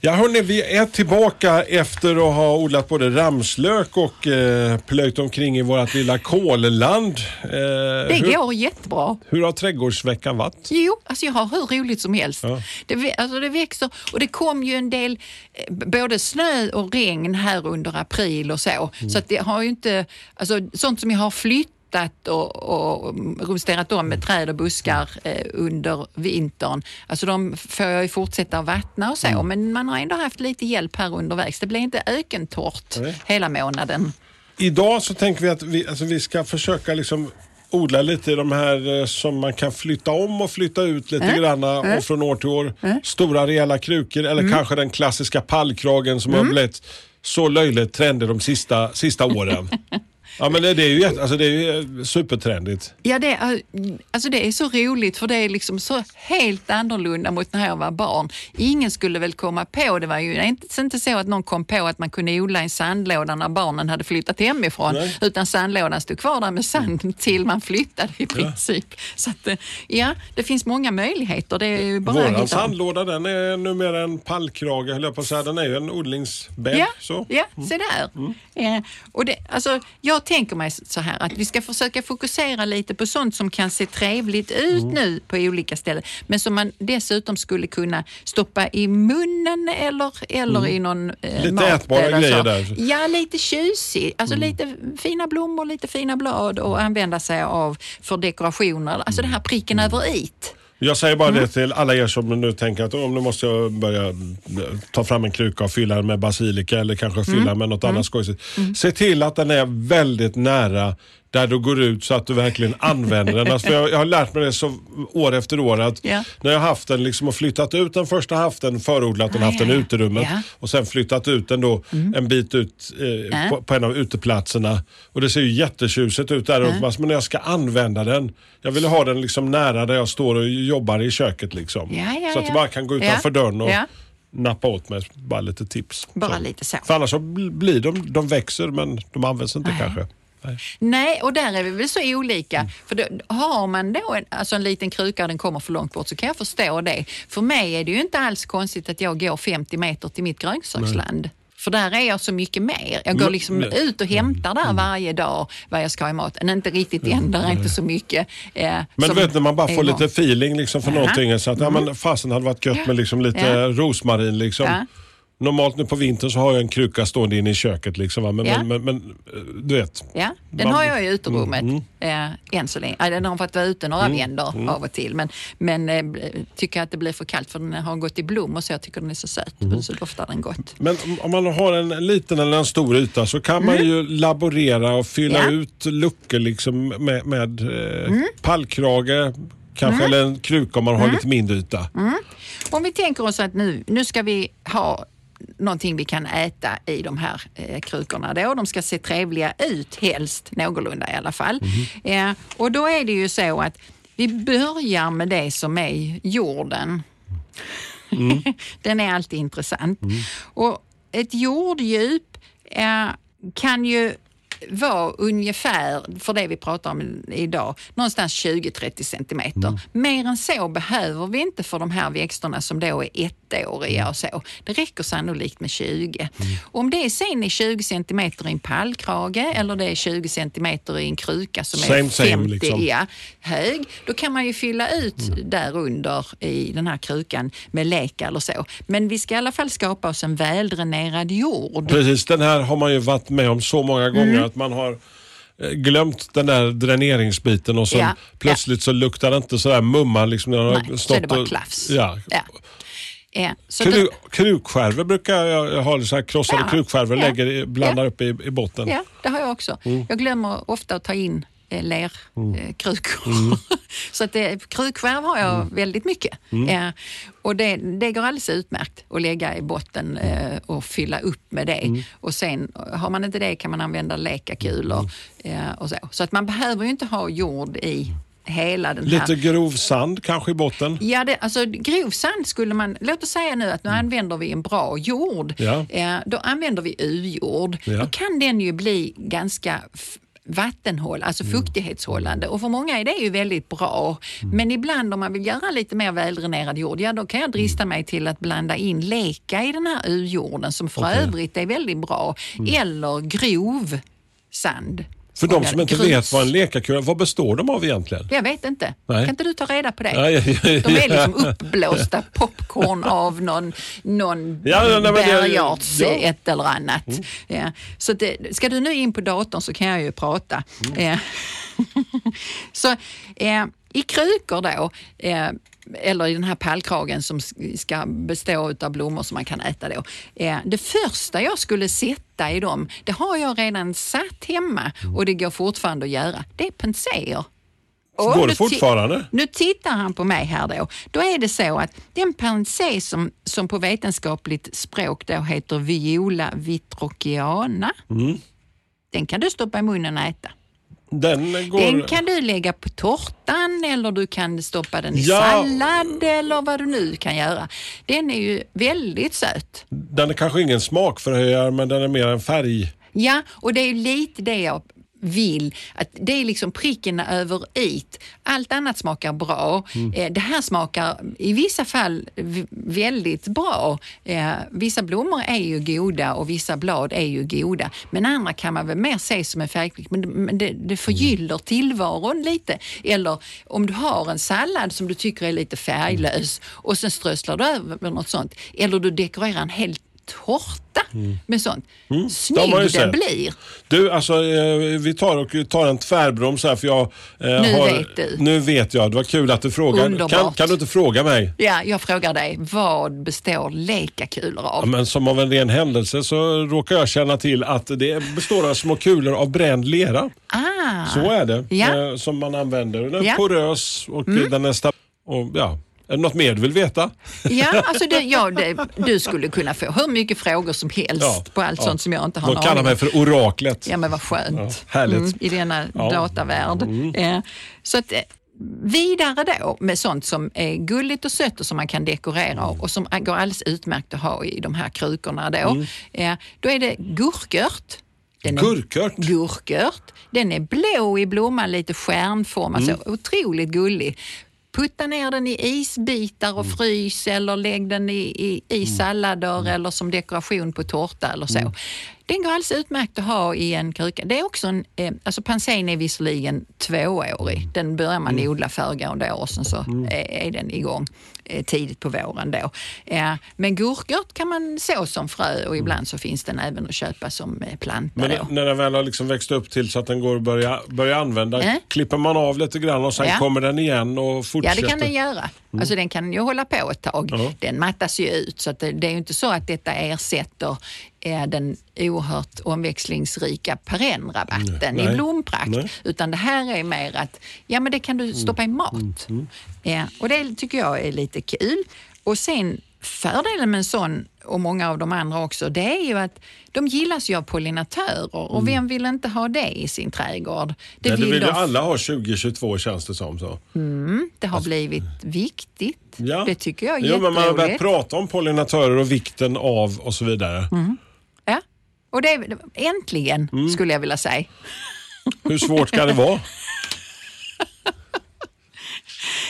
Ja hörni, vi är tillbaka efter att ha odlat både ramslök och eh, plöjt omkring i vårt lilla kolland. Eh, Det hur, går jättebra. hur har trädgårdsveckan varit? Jo, alltså jag har hur roligt som helst. Ja. Det, alltså det växer och det kom ju en del eh, både snö och regn här under april och så. Mm. Så att det har ju inte, alltså sånt som jag har flyttat och, och rumsterat om Mm. med träd och buskar eh, under vintern. Alltså de får jag ju fortsätta att vattna och så, Mm. men man har ändå haft lite hjälp här undervägs. Det blir inte ökentorrt Nej. hela månaden. Idag så tänker vi att vi, alltså vi ska försöka liksom odla lite i de här eh, som man kan flytta om och flytta ut lite granna och från år till år. Stora rejäla krukor eller kanske den klassiska pallkragen som har blivit så löjligt trendig de sista, sista åren. ja men det, det är ju, jätte- alltså det är ju eh, supertrendigt. Ja, det är, alltså det är så roligt för det är liksom så helt annorlunda mot när jag var barn. Ingen skulle väl komma på, det var ju inte, inte så att någon kom på att man kunde odla i sandlåda när barnen hade flyttat hemifrån, Nej. utan sandlådan stod kvar där med sand till man flyttade i princip. Så att, eh, ja, det finns många möjligheter. Det är ju bara Våran sandlåda den är numera en pallkrage höll jag på att säga. Den är ju en odlingsbädd. Ja, Så. ja se där. Eh, och det, alltså, jag tänker mig så här att vi ska försöka fokusera lite på sånt som kan se trevligt ut nu på olika ställen, men som man dessutom skulle kunna stoppa i munnen eller, eller i någon eh, Lite mat ätbara eller grejer så. där. Ja, lite tjusig. Alltså lite fina blommor, lite fina blad och använda sig av för dekorationer. Alltså det här pricken över it. Jag säger bara Mm. det till alla er som nu tänker att oh, nu måste jag börja ta fram en kruka och fylla den med basilika eller kanske fylla Mm. med något annat skojsigt. Se till att den är väldigt nära där du går ut så att du verkligen använder den. Alltså, jag, jag har lärt mig det så år efter år att Ja. när jag har haft den liksom och flyttat ut den första haft den förodlat den, Ah, haft den i uterummet. Mm. och sen flyttat ut den då en bit ut eh, på, på en av uteplatserna. Och det ser ju jättetjusigt ut där uppe. Men när jag ska använda den, jag vill ha den liksom nära där jag står och jobbar i köket liksom. Så att ja. jag bara kan gå utanför dörren och nappa åt mig bara lite tips. Bara lite så. För annars så bl- blir de, de växer men de används inte kanske. Nej. Nej, och där är vi väl så olika. För då, har man då en, alltså en liten kruka och den kommer för långt bort så kan jag förstå det. För mig är det ju inte alls konstigt att jag går 50 meter till mitt grönsaksland. För där är jag så mycket mer. Jag går Men- liksom nej. ut och hämtar där varje dag vad jag ska ha i maten. Inte riktigt än, där är inte så mycket. Eh, Men du vet när man bara får lite feeling liksom för. Mm. någonting. Så att, ja, men fasen hade varit gött med liksom lite Ja. rosmarin. Liksom. Ja. Normalt nu på vintern så har jag en kruka stående inne i köket. Liksom? Men, Ja. men, men, eh, du vet. Ja, den Man- har jag i uterummet Mm, eh, än så länge. Ja, den har fått vara ute några vändor mm. av och till. Men, men eh, tycker att det blir för kallt för den har gått i blom och så. Jag tycker den är så söt Mm. och så doftar den gott. Men om- man har en liten eller en stor yta så kan man ju laborera och fylla Mm. Ja. ut luckor liksom med, med pallkrage. Kanske eller en kruka om man har lite mindre yta. Om vi tänker oss att nu, nu ska vi ha någonting vi kan äta i de här eh, krukorna då. De ska se trevliga ut helst, någorlunda i alla fall. Eh, och då är det ju så att vi börjar med det som är jorden. Den är alltid intressant. Och ett jorddjup eh, kan ju vara ungefär, för det vi pratar om idag, någonstans 20-30 centimeter. Mer än så behöver vi inte för de här växterna som då är ettåriga och så. Det räcker sannolikt med 20. Om det sen är 20 centimeter i en pallkrage eller det är 20 centimeter i en kruka som är Same, same, 50 liksom. ja, hög, då kan man ju fylla ut där under i den här krukan med lek eller så. Men vi ska i alla fall skapa oss en väldränerad jord. Precis, den här har man ju varit med om så många gånger Mm. att man har eh, glömt den där dräneringsbiten och så Ja, plötsligt så luktar det inte sådär mumma. Liksom, när Nej, så är det bara och- klafs. Ja. Ja. Så Kru, krukskärvor brukar jag jag ha, så här krossade Ja, krukskärvor ja, lägger, blandar ja. upp i, i botten. ja, det har jag också. Mm. Jag glömmer ofta att ta in eh, lerkrukor. så att det, krukskärv har jag väldigt mycket. Eh, och det, det går alldeles utmärkt att lägga i botten eh, och fylla upp med det. Och sen har man inte det kan man använda lekakulor eh, och så. Så att man behöver ju inte ha jord i hela den här... Lite grov sand kanske i botten. Ja, det, alltså grov sand skulle man... Låt oss säga nu att nu använder vi en bra jord. Ja. Eh, då använder vi U-jord. Ja. Då kan den ju bli ganska vattenhåll, alltså Mm. fuktighetshållande. Och för många är det ju väldigt bra. Mm. Men ibland om man vill göra lite mer väldränerad jord, ja då kan jag drista Mm. mig till att blanda in leka i den här U-jorden som för Okej. övrigt är väldigt bra. Mm. Eller grov sand. För de som inte Grus. vet vad en lekakula vad består de av egentligen? Jag vet inte. Nej. Kan inte du ta reda på det? Ja, ja, ja, De är liksom uppblåsta popcorn av någon, någon Ja, nej, bergarts ja. Mm. ett eller annat. Ja. Så det, ska du nu in på datorn så kan jag ju prata. Mm. Så eh, i krukor då, eh, eller i den här pallkragen som ska bestå av blommor som man kan äta då. Eh, det första jag skulle sätta i dem, det har jag redan satt hemma och det går fortfarande att göra. Det är penséer. Och Går nu det fortfarande? Nu tittar han på mig här då. Då är det så att den pensé som, som på vetenskapligt språk då heter Viola vitrocchiana, Mm. den kan du stoppa i munnen och äta. Den går... Den kan du lägga på tårtan eller du kan stoppa den i Ja. sallad eller vad du nu kan göra. Den är ju väldigt söt. Den är kanske ingen smakförhöjare men den är mer en färg... Ja, och det är ju lite det jag vill. Att det är liksom pricken över it. Allt annat smakar bra. Eh, Det här smakar i vissa fall väldigt bra. Eh, Vissa blommor är ju goda och vissa blad är ju goda. Men andra kan man väl mer se som en färgklick. Men det- det, det förgyller tillvaron lite. Eller om du har en sallad som du tycker är lite färglös och sen strösslar du över något sånt. Eller du dekorerar en hel tårta med sånt. Ju Snygg den sett. blir. Du, alltså eh, vi tar och tar en tvärbroms här för jag eh, Nu har... vet du. Nu vet jag. Det var kul att du frågade. Underbart. Kan, kan du inte fråga mig? Ja, jag frågar dig, vad består lekakulor Ja, av? men som av en ren händelse så råkar jag känna till att det består av små kulor av bränd lera. Ah, Så är det. Ja. Mm. Eh, som man använder. Den är Ja. porös och eh, den är sta- och, ja. Är det något mer du vill veta? ja, alltså det, ja, det, du skulle kunna få hur mycket frågor som helst Ja, på allt ja. sånt som jag inte har en kallar mig för oraklet. Ja, men vad skönt. Ja, härligt. Mm, I denna Ja. datavärld. Eh, så att, eh, vidare då med sånt som är gulligt och sött och som man kan dekorera Mm. och som går alldeles utmärkt att ha i de här krukorna då. Mm. Eh, då är det gurkört. Den är Gurkört? gurkört. Den är blå i blomman, lite stjärnformad, Mm. så otroligt gullig. Putta ner den i isbitar Mm. och frys eller lägg den i, i, i sallader eller som dekoration på tårta eller så. Mm. Den går alldeles utmärkt att ha i en kruka. Det är också en, eh, alltså pansen är visserligen tvåårig. Mm. Den börjar man odla föregående år och sen så är, är den igång eh, tidigt på våren då. Eh, men gurkört kan man så som frö och ibland så finns den även att köpa som eh, planta Men då. när den väl har liksom växt upp till så att den går att börja, börja använda, Eh? klipper man av lite grann och sen Ja. kommer den igen och Ja, fortsätter? det kan den göra. Alltså den kan ju hålla på ett tag. Ja. Den mattas ju ut så det, det är ju inte så att detta ersätter eh, den oerhört omväxlingsrika perennrabatten Nej. i blomprakt. Nej. Utan det här är mer att ja, men det kan du stoppa i mat. Ja, och det tycker jag är lite kul. Och sen fördelen med en sån och många av de andra också, det är ju att de gillas ju av pollinatörer och vem vill inte ha det i sin trädgård? Det, Nej, det vill ju de- alla ha 2022 känns det som. Så. det har blivit viktigt. Alltså- Ja. Det tycker jag är jo, men Man har börjat prata om pollinatörer och vikten av och så vidare. Ja. Och det är, äntligen, Mm. skulle jag vilja säga. Hur svårt kan det vara?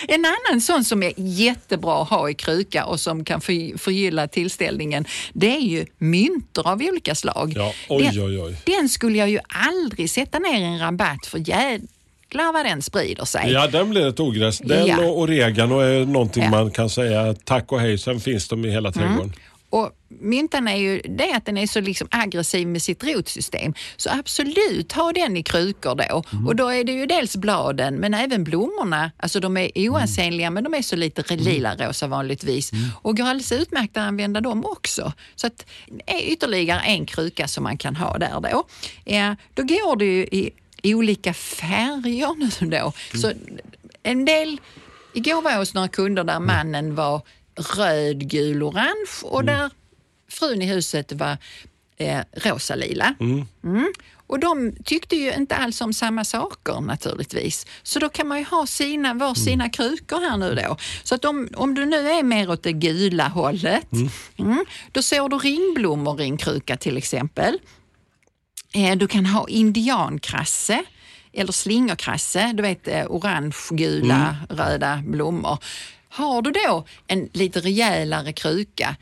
En annan sån som är jättebra att ha i kruka och som kan för, förgylla tillställningen, det är ju myntor av olika slag. Ja, oj, den, oj, oj. den skulle jag ju aldrig sätta ner en rabatt för jäklar vad den sprider sig. Ja, den blir ett ogräs. Den Ja. och oregano är någonting Ja. man kan säga tack och hej, sen finns de i hela trädgården. Och myntan är ju det att den är så liksom aggressiv med sitt rotsystem. Så absolut, ha den i krukor då. Och då är det ju dels bladen men även blommorna. Alltså de är oansenliga men de är så lite lila rosa vanligtvis. Och går alldeles utmärkt att använda dem också. Så att är ytterligare en kruka som man kan ha där då. Ja, då går det ju i olika färger nu då. Så en del, igår var jag hos några kunder där mannen var röd, gul, orange och där frun i huset var eh, rosa, lila. Mm. Och de tyckte ju inte alls om samma saker naturligtvis. Så då kan man ju ha sina, var sina krukor här nu då. Så att om, om du nu är mer åt det gula hållet, mm, då sår du ringblommor i en kruka till exempel. Eh, Du kan ha indiankrasse eller slingerkrasse, du vet eh, orange-gula, röda blommor. Har du då en lite rejälare kruka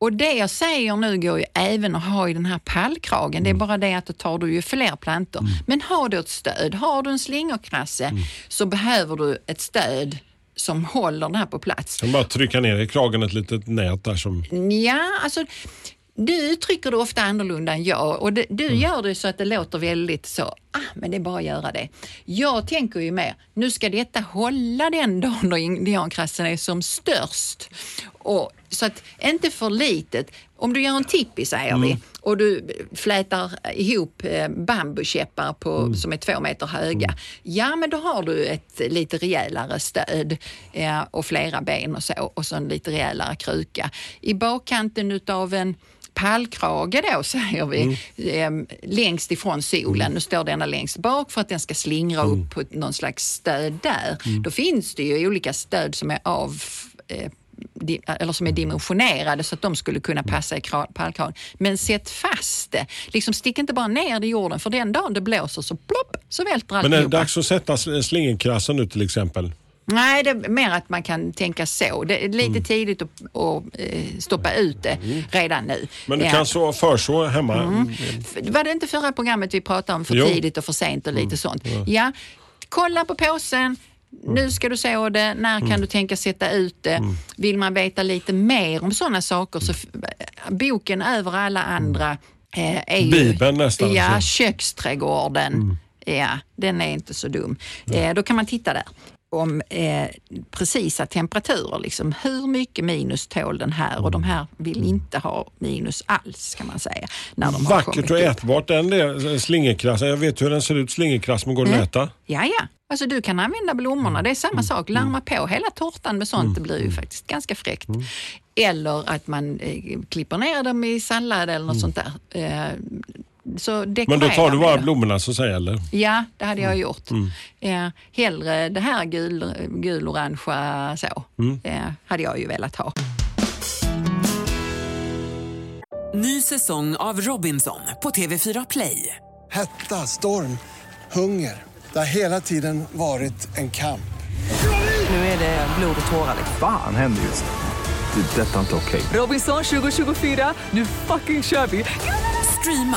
och det jag säger nu går ju även att ha i den här pallkragen. Det är bara det att då tar du ju fler plantor. Men har du ett stöd, har du en slingerkrasse så behöver du ett stöd som håller den här på plats. Jag bara trycka ner i kragen ett litet nät där som... Ja, alltså du uttrycker det ofta annorlunda än jag och det, du gör det så att det låter väldigt så, ah, men det är bara att göra det. Jag tänker ju mer, nu ska detta hålla den dagen då indiankrassen är som störst. Och, så att inte för litet. Om du gör en tippi säger vi och du flätar ihop eh, bambukäppar på, som är två meter höga. Ja, men då har du ett lite rejälare stöd eh, och flera ben och så och så en lite rejälare kruka. I bakkanten utav en pallkrage då säger vi, eh, längst ifrån solen. Nu står denna längst bak för att den ska slingra upp på någon slags stöd där. Då finns det ju olika stöd som är av eh, eller som är dimensionerade så att de skulle kunna passa i kra- pallkragen. Men sätt fast det. Liksom stick inte bara ner det i jorden för den dagen det blåser så plopp så välter Men är det alltihopa. dags att sätta sl- slingerkrassen nu till exempel? Nej, det är mer att man kan tänka så. Det är lite tidigt att, att eh, stoppa ut det redan nu. Men du Ja. kan så förså hemma? F- Var det inte förra programmet vi pratade om för Jo. tidigt och för sent och lite sånt? Ja, kolla på påsen. Nu ska du så det. När kan du tänka sätta ut det? Vill man veta lite mer om sådana saker så boken över alla andra eh, är ju... Bibeln nästan, Ja, alltså. köksträdgården. Ja, den är inte så dum. Eh, då kan man titta där om eh, precisa temperaturer. Liksom. Hur mycket minus tål den här? Och de här vill inte ha minus alls kan man säga. När de Vackert och ätbart den där slingerkrassen. Jag vet hur den ser ut, slingerkrass, men går den att äta? Ja, ja. Alltså du kan använda blommorna, det är samma sak. Larma på hela tårtan med sånt, det blir ju faktiskt ganska fräckt. Eller att man eh, klipper ner dem i sallad eller något sånt där. Eh, så Men då tar du bara det. blommorna så att säga, eller? Ja, det hade jag gjort. Eh, hellre det här gul, gul-orangea så, eh, hade jag ju velat ha. Ny säsong av Robinson på TV4 Play. Hetta, storm, hunger. Det har hela tiden varit en kamp. Nu är det blod och tårar. Fan händer just det. Det är detta inte okej. Robinson 2024, nu fucking kör vi! Streama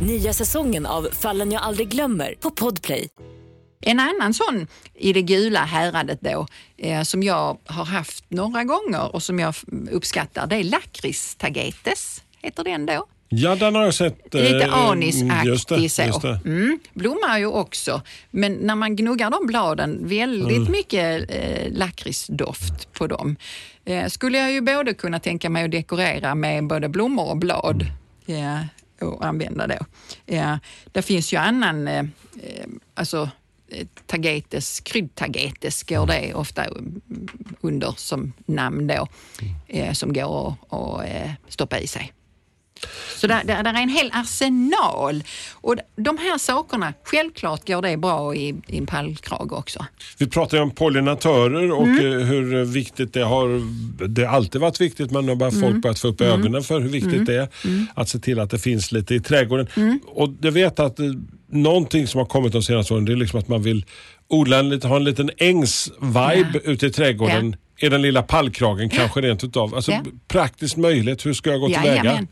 Nya säsongen av Fallen jag aldrig glömmer på Podplay. En annan sån i det gula häradet då, eh, som jag har haft några gånger och som jag uppskattar, det är lakritstagetes. Heter den då? Ja, den har jag sett. Lite eh, just det, anisaktig så. just det. Mm, blommar ju också, men när man gnuggar de bladen, väldigt Mm. mycket eh, lakritsdoft på dem. Eh, skulle jag ju både kunna tänka mig att dekorera med både blommor och blad Mm. ja, och använda då. Ja, det finns ju annan, eh, eh, alltså eh, tagetes, kryddtagetes går det ofta mm, under som namn då, eh, som går att- att eh, stoppa i sig. Så där, där, där är en hel arsenal. Och de här sakerna, självklart går det bra i, i en pallkrage också. Vi pratar ju om pollinatörer och Mm. eh, hur viktigt det har Det har alltid varit viktigt men nu har bara Mm. folk börjat få upp ögonen för hur viktigt det är att se till att det finns lite i trädgården. Mm. Och jag vet att eh, någonting som har kommit de senaste åren det är liksom att man vill odla en, ha en liten ängs-vibe ute i trädgården. I den lilla pallkragen kanske rent utav. Alltså Ja. praktiskt möjligt. Hur ska jag gå tillväga? Jajamän.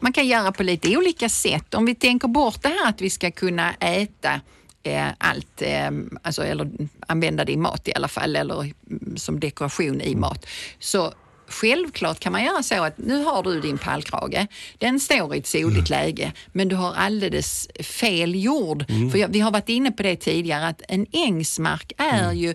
Man kan göra på lite olika sätt. Om vi tänker bort det här att vi ska kunna äta eh, allt, eh, alltså, eller använda det i mat i alla fall, eller mm, som dekoration i mat. Så Självklart kan man göra så att nu har du din pallkrage. Den står i ett soligt läge, men du har alldeles fel jord. För jag, vi har varit inne på det tidigare att en ängsmark är ju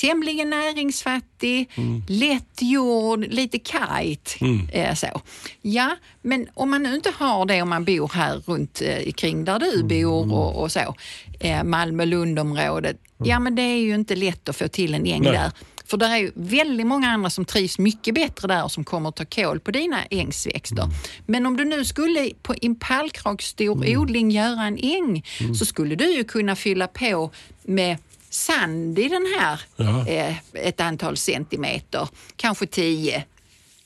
tämligen näringsfattig, lätt jord, lite kajt. Eh, så. Ja, men om man nu inte har det om man bor här runt eh, kring där du bor och, och så, eh, Malmö-Lundområdet, ja men det är ju inte lätt att få till en äng Nej. där. För det är ju väldigt många andra som trivs mycket bättre där och som kommer att ta kål på dina ängsväxter. Men om du nu skulle på en pallkragsstor odling göra en äng så skulle du ju kunna fylla på med sand i den här Ja. eh, ett antal centimeter, kanske tio.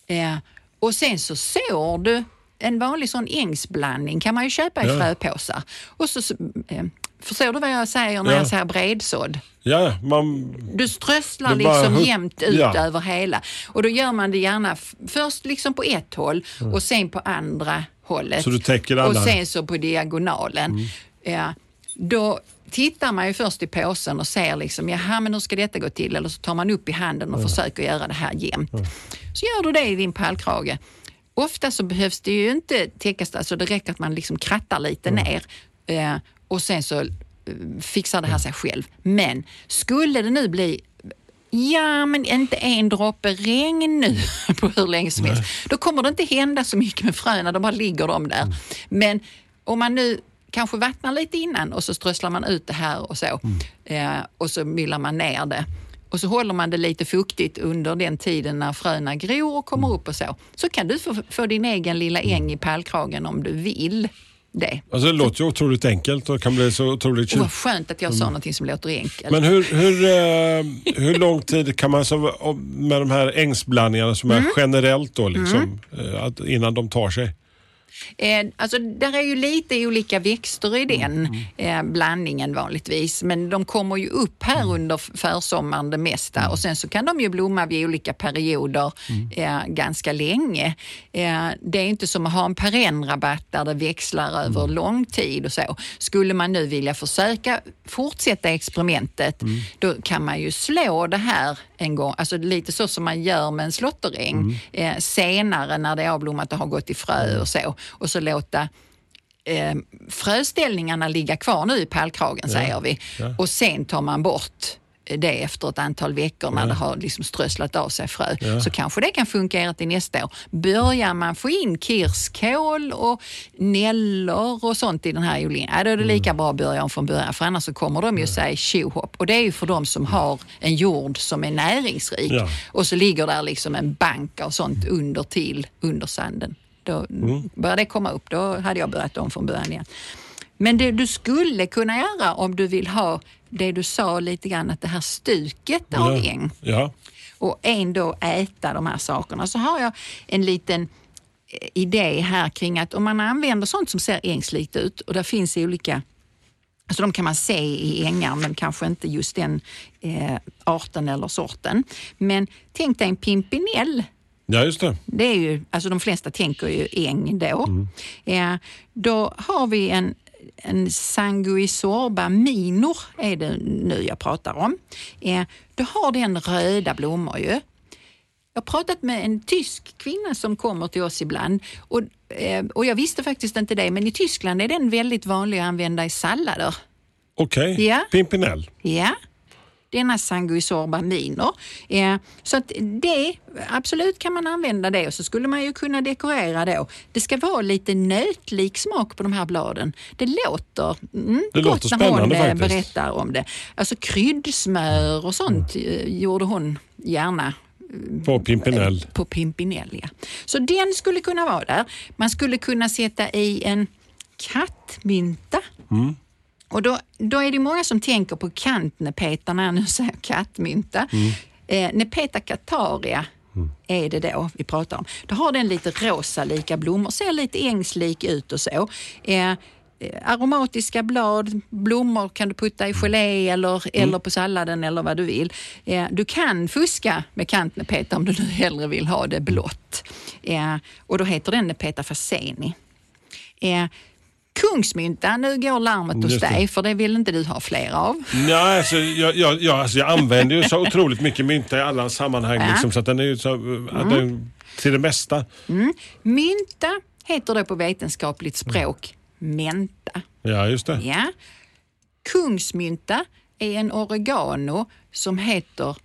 Eh, och sen så sår du en vanlig sån ängsblandning kan man ju köpa i Ja. fröpåsar. Och så, eh, förstår du vad jag säger när Ja. jag säger bredsådd? Ja, man... Du strösslar bara liksom huck- jämnt ut ja. över hela. Och då gör man det gärna först liksom på ett håll och sen på andra hållet. Så du täcker och alla- Mm. sen så på diagonalen. Ja, då tittar man ju först i påsen och ser liksom, jaha men hur ska detta gå till? Eller så tar man upp i handen och försöker göra det här jämnt. Så gör du det i din pallkrage. Ofta så behövs det ju inte täckas, alltså det räcker att man liksom krattar lite ner eh, och sen så eh, fixar det här sig själv. Men skulle det nu bli Ja, men inte en droppe regn nu på hur länge som helst. Då kommer det inte hända så mycket med fröna, de bara ligger de där. Men om man nu kanske vattnar lite innan och så strösslar man ut det här och så. Eh, och så myllar man ner det. Och så håller man det lite fuktigt under den tiden när fröna gror och kommer upp och så. Så kan du få, få din egen lilla äng i pallkragen om du vill det. Alltså det låter ju otroligt enkelt och kan bli så otroligt tjusigt. vad skönt att jag sa någonting som låter enkelt. Men hur, hur, eh, hur lång tid kan man så, med de här ängsblandningarna som Mm. är generellt då liksom, eh, att, innan de tar sig? Eh, alltså, där är ju lite olika växter i den eh, blandningen vanligtvis, men de kommer ju upp här under f- försommaren det mesta. Och sen så kan de ju blomma vid olika perioder eh, ganska länge. Eh, det är inte som att ha en perennrabatt där det växlar över lång tid och så. Skulle man nu vilja försöka fortsätta experimentet, då kan man ju slå det här en gång, alltså lite så som man gör med en slåtteräng eh, senare när det är avblommat och har gått i frö och så. Och så låta eh, fröställningarna ligga kvar nu i pallkragen säger vi. Och sen tar man bort det efter ett antal veckor när det har liksom strösslat av sig frö. Så kanske det kan fungera till nästa år. Börjar man få in kirskål och nällor och sånt i den här odlingen, ja, då är det lika bra att börja om från början för annars så kommer de ju säga tjohopp. Och det är ju för de som har en jord som är näringsrik Ja. och så ligger där liksom en bank och sånt under till under sanden. Då börjar det komma upp, då hade jag börjat om från början igen. Men det du skulle kunna göra om du vill ha det du sa lite grann, att det här stuket av äng Ja. och ändå äta de här sakerna, så har jag en liten eh, idé här kring att om man använder sånt som ser ängsligt ut och det finns olika Alltså de kan man se i ängar men kanske inte just den eh, arten eller sorten. Men tänk dig en pimpinell ja, just det. det är ju, alltså de flesta tänker ju äng då. Ja, då har vi en, en Sanguisorba minor, är det nu jag pratar om. Ja, då har den röda blommor ju. Jag har pratat med en tysk kvinna som kommer till oss ibland och, eh, och jag visste faktiskt inte det, men i Tyskland är den väldigt vanlig att använda i sallader. Okej, Ja. Pimpinell. Ja, denna Sanguisorba minor. Ja, så att det, absolut kan man använda det och så skulle man ju kunna dekorera då. Det ska vara lite nötlik smak på de här bladen. Det låter mm, Det gott låter när hon eh, faktiskt. berättar om det. Alltså kryddsmör och sånt eh, gjorde hon gärna På Pimpinell. på Pimpinell. Ja. Så den skulle kunna vara där. Man skulle kunna sätta i en kattmynta. Och då, då är det många som tänker på kantnepeta när jag nu säger kattmynta. Eh, Nepeta cataria är det då vi pratar om. Då har den lite rosa lika blommor, ser lite ängslik ut och så. Eh, eh, aromatiska blad, blommor kan du putta i gelé eller, eller på salladen eller vad du vill. Eh, du kan fuska med kantnepeta om du nu hellre vill ha det blått. Eh, och då heter den nepeta faseni. Eh, Kungsmynta, nu går larmet hos dig för det vill inte du ha fler av. Ja, alltså, jag, jag, jag, alltså, jag använder ju så otroligt mycket mynta i alla sammanhang. Ja. Liksom, så att den är ju så, att den, till det mesta. Mynta heter det på vetenskapligt språk menta. Ja, just det. Ja. Kungsmynta är en oregano som heter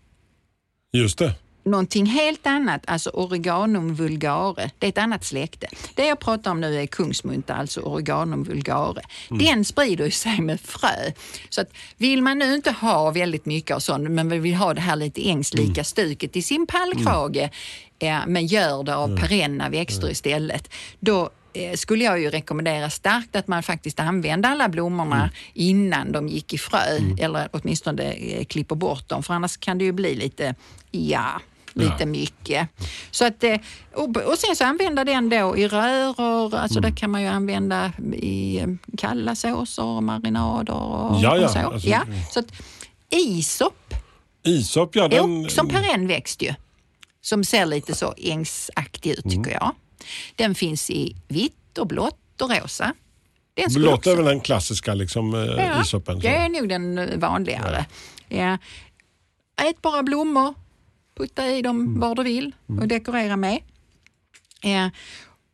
Just det. Någonting helt annat, alltså oreganum vulgare. Det är ett annat släkte. Det jag pratar om nu är kungsmunta, alltså oreganum vulgare. Den sprider sig med frö. Så att vill man nu inte ha väldigt mycket av sånt, men vill ha det här lite ängslika stuket i sin pallkrage, eh, men gör det av perenna växter istället, då eh, skulle jag ju rekommendera starkt att man faktiskt använde alla blommorna innan de gick i frö, eller åtminstone eh, klipper bort dem, för annars kan det ju bli lite, ja, lite Ja. mycket. Så att, eh, och, och sen så använda den då i röror, alltså det kan man ju använda i eh, kalla såser, marinader och, Ja, ja, och så. alltså, ja. Så att isop Isop, ja. Den, också en perenn växt ju, som ser lite så ängsaktig ut Mm. tycker jag. Den finns i vitt och blått och rosa. Den Blått också- är väl den klassiska liksom, eh, Ja, isopen. så. det är nog den vanligare. Ja. Ätbara blommor, putta i dem Mm. var du vill och dekorera med. Ja.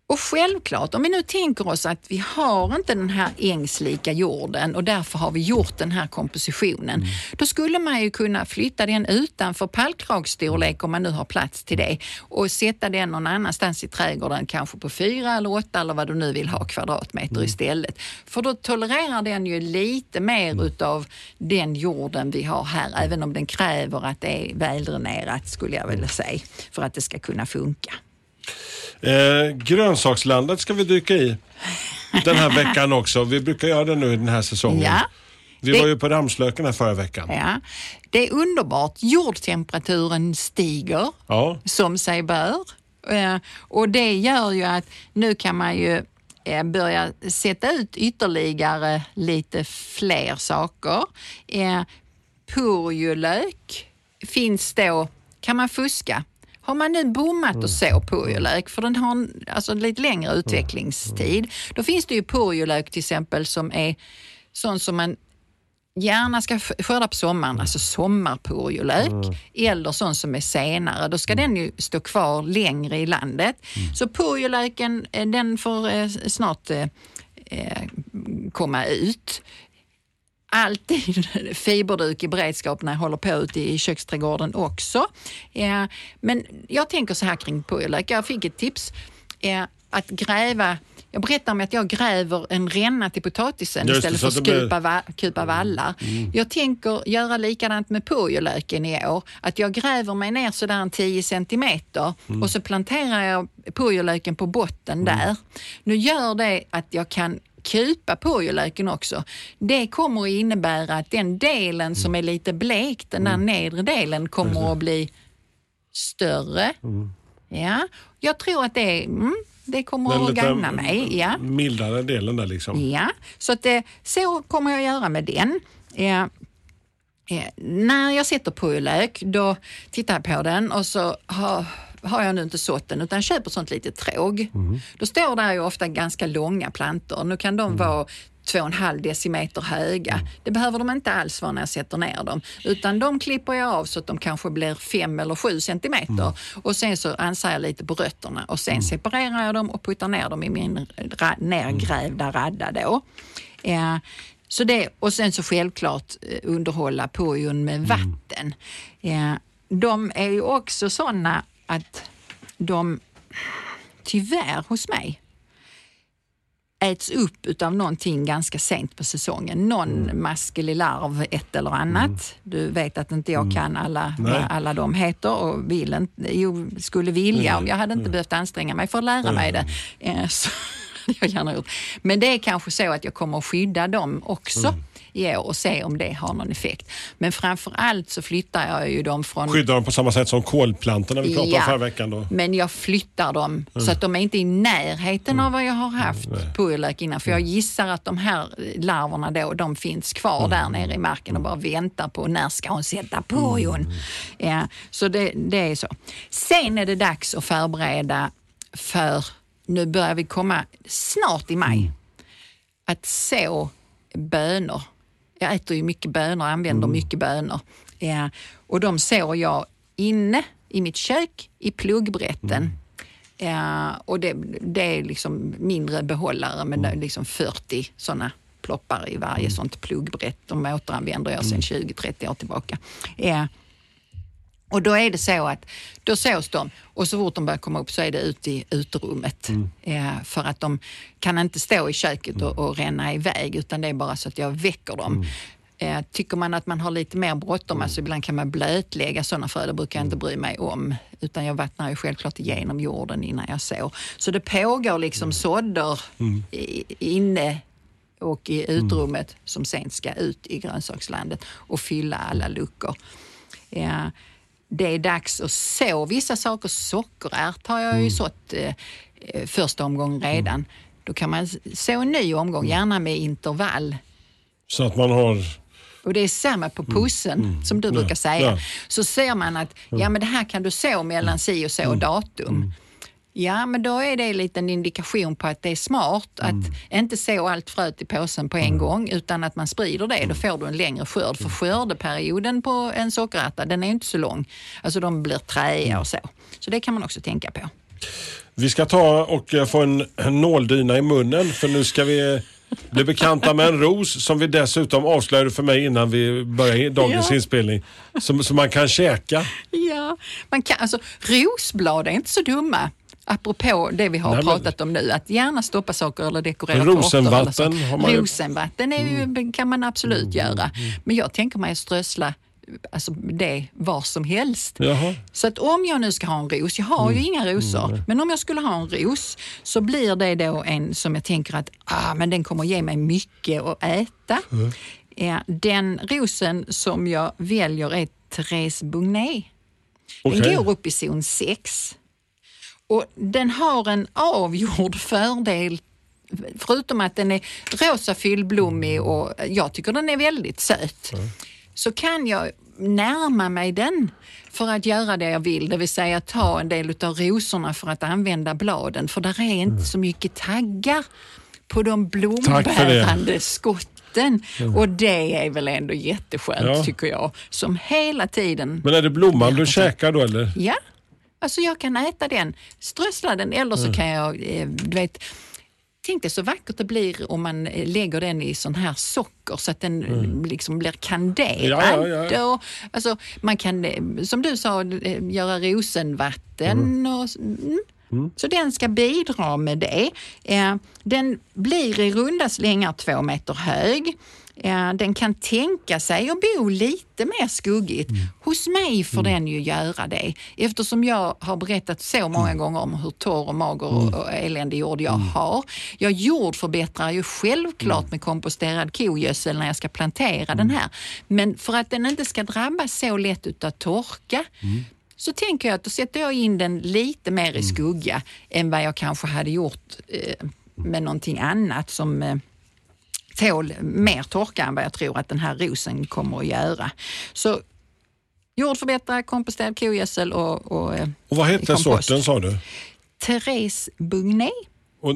Och självklart, om vi nu tänker oss att vi har inte den här ängslika jorden och därför har vi gjort den här kompositionen. Mm. Då skulle man ju kunna flytta den utanför pallkragsstorlek om man nu har plats till det och sätta den någon annanstans i trädgården, kanske på fyra eller åtta eller vad du nu vill ha kvadratmeter Mm. istället. För då tolererar den ju lite mer Mm. utav den jorden vi har här, även om den kräver att det är väldränerat skulle jag Mm. vilja säga, för att det ska kunna funka. Eh, grönsakslandet ska vi dyka i den här veckan också. Vi brukar göra det nu i den här säsongen. Ja. Vi Det- var ju på ramslöken här förra veckan. Ja, det är underbart. Jordtemperaturen stiger Ja. som sig bör. Eh, Och det gör ju att nu kan man ju eh, börja sätta ut ytterligare lite fler saker. Eh, Purjolök finns då, kan man fuska? Har man nu bommat och så purjolök, för den har en, alltså lite längre utvecklingstid, då finns det ju purjolök till exempel som är sån som man gärna ska skörda på sommaren, alltså sommarpurjolök, eller sån som är senare. Då ska den ju stå kvar längre i landet. Så purjolöken, eh, den får eh, snart eh, komma ut. Alltid fiberduk i beredskap när jag håller på ute i köksträdgården också. Ja, men jag tänker så här kring purjolök. Jag fick ett tips eh, att gräva jag berättar om att jag gräver en ränna till potatisen Just istället för att skupa, va, kupa vallar. Jag tänker göra likadant med purjolöken i år. Att jag gräver mig ner sådär en 10 centimeter och så planterar jag purjolöken på botten där. Nu gör det att jag kan kupa purjolöken också. Det kommer att innebära att den delen som är lite blek, den där nedre delen, kommer att bli större. Ja, jag tror att det, mm, det kommer Den att gagna mig. Ja. mildare delen där liksom. Ja, så att, eh, så kommer jag göra med den. Eh, eh, när jag sätter purjolök, då tittar jag på den och så har, har jag nu inte sått den utan köper sånt litet tråg. Då står där ju ofta ganska långa plantor. Nu kan de vara två och en halv decimeter höga. Det behöver de inte alls vara när jag sätter ner dem. Utan de klipper jag av så att de kanske blir fem eller sju centimeter. Och sen så ansar jag lite på rötterna och sen separerar jag dem och puttar ner dem i min ra- nergrävda radda då. Eh, så det, och sen så självklart eh, underhålla purjon med vatten. Eh, de är ju också sådana att de tyvärr hos mig äts upp utav någonting ganska sent på säsongen. Någon maskelig larv, ett eller annat. Du vet att inte jag kan alla, vad alla de heter och vill inte, jo, skulle vilja om jag hade inte behövt anstränga mig för att lära mig det. Eh, Så jag gärna gjort. Men det är kanske så att jag kommer att skydda dem också i år och se om det har någon effekt. Men framför allt så flyttar jag ju dem från Skyddar dem på samma sätt som kolplantorna vi pratade om Ja. förra veckan. Då. men jag flyttar dem Mm. så att de är inte i närheten av vad jag har haft purjolök innan. För jag gissar att de här larverna då, de finns kvar där nere i marken och bara väntar på när ska hon sätta purjon. Ja, så det, det är så. Sen är det dags att förbereda för, nu börjar vi komma snart i maj. att så bönor. Jag äter ju mycket bönor, använder mycket bönor. Ja, och de sår jag inne i mitt kök i pluggbrätten. Ja, och det, det är liksom mindre behållare men det är liksom 40 sådana ploppar i varje sånt pluggbrett. De återanvänder jag sedan 20-30 år tillbaka. Ja. Och då är det så att då sås de och så fort de börjar komma upp så är det ute i uterummet. Eh, för att de kan inte stå i köket och, och ränna iväg utan det är bara så att jag väcker dem. Eh, tycker man att man har lite mer bråttom, alltså ibland kan man blötlägga sådana frö, det brukar jag inte bry mig om. Utan jag vattnar ju självklart igenom jorden innan jag sår. Så det pågår liksom sådder i, inne och i utrummet som sen ska ut i grönsakslandet och fylla alla luckor. Ja, det är dags att så vissa saker. Sockerärt har jag ju sått eh, eh, första omgången redan. Då kan man så en ny omgång, gärna med intervall. Så att man har... Och det är samma på pussen som du Ja, brukar säga. ja. Så ser man att ja, men det här kan du så mellan si och så datum. Ja, men då är det en liten indikation på att det är smart att inte så allt fröet i påsen på en gång utan att man sprider det. Då får du en längre skörd. För skördeperioden på en sockerärta den är inte så lång. Alltså de blir träiga och så. Så det kan man också tänka på. Vi ska ta och eh, få en, en nåldyna i munnen för nu ska vi bli bekanta med en ros som vi dessutom avslöjade för mig innan vi började dagens Ja. inspelning. Som, som man kan käka. Ja, man kan, alltså rosblad är inte så dumma. Apropå det vi har Nej, men- pratat om nu, att gärna stoppa saker eller dekorera Rosenvatten har man ju- Mm. Rosenvatten är ju, kan man absolut göra. Men jag tänker mig att strössla alltså det var som helst. Jaha. Så att om jag nu ska ha en ros, jag har ju Mm. inga rosor, men om jag skulle ha en ros så blir det då en som jag tänker att ah, men den kommer ge mig mycket att äta. Ja, den rosen som jag väljer är Therese Bugnet. Den Okej. går upp i zon 6. Och den har en avgjord fördel förutom att den är rosa fyllblommig och jag tycker den är väldigt söt. Så kan jag närma mig den för att göra det jag vill, det vill säga ta en del av rosorna för att använda bladen. För där är inte så mycket taggar på de blombärande skotten. Och det är väl ändå jätteskönt Ja. tycker jag. Som hela tiden Men är det blomman du käkar då eller? Ja, alltså jag kan äta den, strössla den eller Mm. så kan jag, eh, du vet, Tänk dig så vackert det blir om man eh, lägger den i sån här socker så att den eh, liksom blir kanderad. Mm. Ja, ja, ja. Alltså, man kan, som du sa, göra rosenvatten. Och, mm. Så den ska bidra med det. Den blir i runda slängar två meter hög. Den kan tänka sig att bo lite mer skuggigt. Hos mig får den ju göra det. Eftersom jag har berättat så många gånger om hur torr och mager och, och eländig jord jag har. Jag jordförbättrar ju självklart med komposterad kogödsel när jag ska plantera den här. Men för att den inte ska drabbas så lätt utav torka så tänker jag att då sätter jag in den lite mer i skugga än vad jag kanske hade gjort eh, med någonting annat som eh, tål mer torka än vad jag tror att den här rosen kommer att göra. Så jordförbättrare, komposterad kogödsel och, och eh, Och vad hette kompost. sorten sa du? Therese Bugnet. Och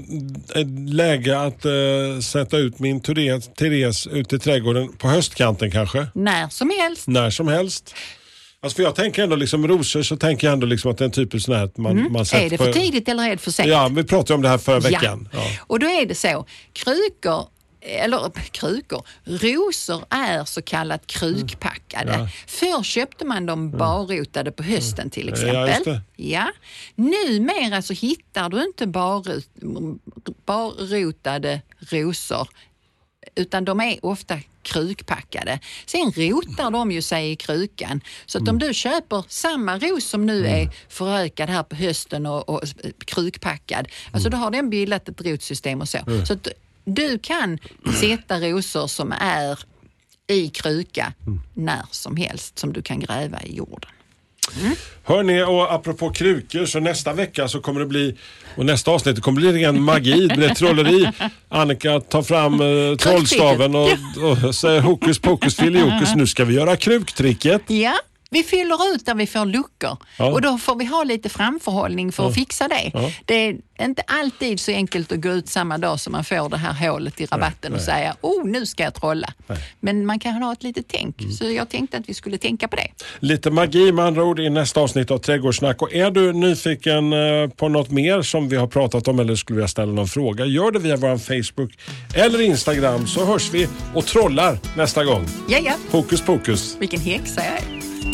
ett läge att eh, sätta ut min Therese, Therese ut i trädgården på höstkanten kanske? När som helst. När som helst. Alltså för jag tänker ändå liksom rosor så tänker jag ändå liksom att det är en typisk sån här att man, man sätter Mm. Är det på- för tidigt eller är det för sent? Ja, vi pratade om det här förra veckan. Ja. Ja. Och då är det så, krukor eller krukor, rosor är så kallat krukpackade. Mm. Ja. Förr köpte man dem barrotade på hösten till Ja, exempel. det. Ja. Numera så hittar du inte barrot, barrotade rosor utan de är ofta krukpackade. Sen rotar de ju sig i krukan. Så att om Mm. du köper samma ros som nu är förökad här på hösten och, och krukpackad, alltså Mm. då har den bildat ett rotsystem och så. Så du kan sätta rosor som är i kruka Mm. när som helst som du kan gräva i jorden. Hörni, och apropå krukor så nästa vecka så kommer det bli, och nästa avsnitt kommer det bli ren magi, det blir trolleri. Annika tar fram eh, trollstaven och, och säger hokus pokus filiokus, nu ska vi göra kruktricket. Ja, Vi fyller ut där vi får luckor Ja. och då får vi ha lite framförhållning för att fixa det. Ja. Det är inte alltid så enkelt att gå ut samma dag som man får det här hålet i rabatten och säga oh nu ska jag trolla. Men man kan ha ett litet tänk. Mm. Så jag tänkte att vi skulle tänka på det. Lite magi med andra ord i nästa avsnitt av Trädgårdssnack. Och är du nyfiken eh, på något mer som vi har pratat om eller skulle vilja ställa någon fråga, gör det via vår Facebook eller Instagram så hörs vi och trollar nästa gång. Ja, ja, Hokus pokus. vilken häxa jag är.